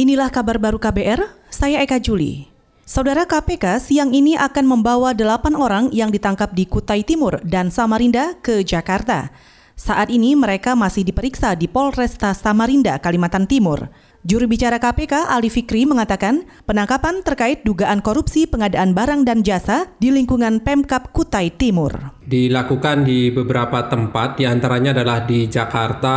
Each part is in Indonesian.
Inilah kabar baru KBR, saya Eka Juli. Saudara KPK siang ini akan membawa delapan orang yang ditangkap di Kutai Timur dan Samarinda ke Jakarta. Saat ini mereka masih diperiksa di Polresta Samarinda, Kalimantan Timur. Juru bicara KPK Ali Fikri mengatakan penangkapan terkait dugaan korupsi pengadaan barang dan jasa di lingkungan Pemkap Kutai Timur. Dilakukan di beberapa tempat, di antaranya adalah di Jakarta,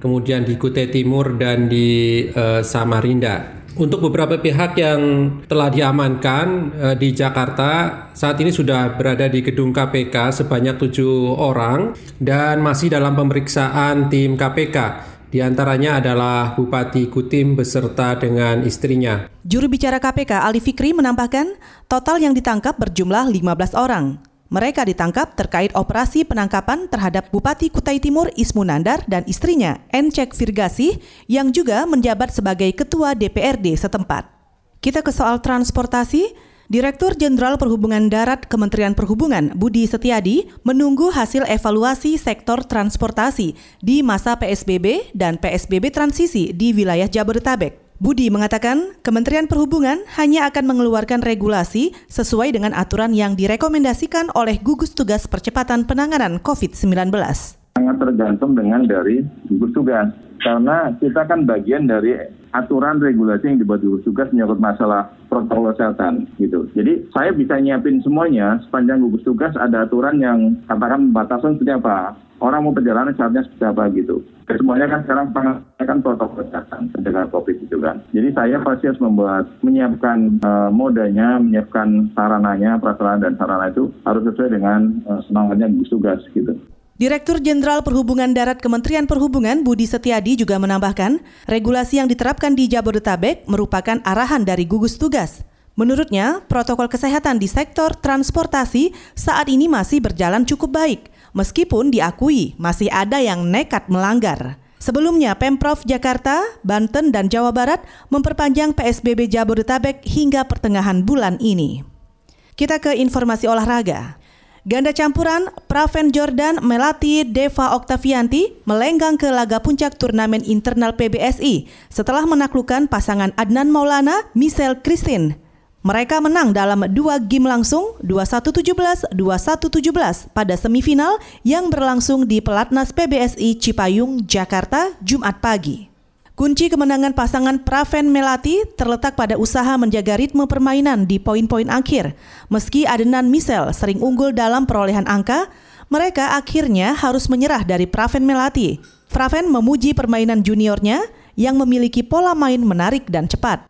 kemudian di Kutai Timur dan di uh, Samarinda. Untuk beberapa pihak yang telah diamankan uh, di Jakarta saat ini sudah berada di gedung KPK sebanyak tujuh orang dan masih dalam pemeriksaan tim KPK. Di antaranya adalah Bupati Kutim beserta dengan istrinya. Juru bicara KPK Ali Fikri menambahkan, total yang ditangkap berjumlah 15 orang. Mereka ditangkap terkait operasi penangkapan terhadap Bupati Kutai Timur Ismu Nandar dan istrinya Encek Virgasi yang juga menjabat sebagai Ketua DPRD setempat. Kita ke soal transportasi. Direktur Jenderal Perhubungan Darat Kementerian Perhubungan Budi Setiadi menunggu hasil evaluasi sektor transportasi di masa PSBB dan PSBB transisi di wilayah Jabodetabek. Budi mengatakan Kementerian Perhubungan hanya akan mengeluarkan regulasi sesuai dengan aturan yang direkomendasikan oleh gugus tugas percepatan penanganan COVID-19. Sangat tergantung dengan dari gugus tugas. Karena kita kan bagian dari aturan regulasi yang dibuat gugus tugas menyangkut masalah protokol kesehatan gitu. Jadi saya bisa nyiapin semuanya sepanjang gugus tugas ada aturan yang katakan batasan seperti apa orang mau perjalanan saatnya seperti apa gitu. Semuanya kan sekarang kan protokol kesehatan pencegahan COVID itu kan. Jadi saya pasti harus membuat menyiapkan uh, modanya, menyiapkan sarananya, prasarana dan sarana itu harus sesuai dengan uh, semangatnya gugus tugas gitu. Direktur Jenderal Perhubungan Darat Kementerian Perhubungan Budi Setiadi juga menambahkan, regulasi yang diterapkan di Jabodetabek merupakan arahan dari gugus tugas. Menurutnya, protokol kesehatan di sektor transportasi saat ini masih berjalan cukup baik meskipun diakui masih ada yang nekat melanggar. Sebelumnya, Pemprov Jakarta, Banten, dan Jawa Barat memperpanjang PSBB Jabodetabek hingga pertengahan bulan ini. Kita ke informasi olahraga. Ganda campuran Praven Jordan Melati Deva Oktavianti melenggang ke laga puncak turnamen internal PBSI setelah menaklukkan pasangan Adnan Maulana Michelle Christine mereka menang dalam dua game langsung 21-17, 21-17 pada semifinal yang berlangsung di Pelatnas PBSI Cipayung, Jakarta, Jumat pagi. Kunci kemenangan pasangan Praven Melati terletak pada usaha menjaga ritme permainan di poin-poin akhir. Meski Adenan Misel sering unggul dalam perolehan angka, mereka akhirnya harus menyerah dari Praven Melati. Praven memuji permainan juniornya yang memiliki pola main menarik dan cepat.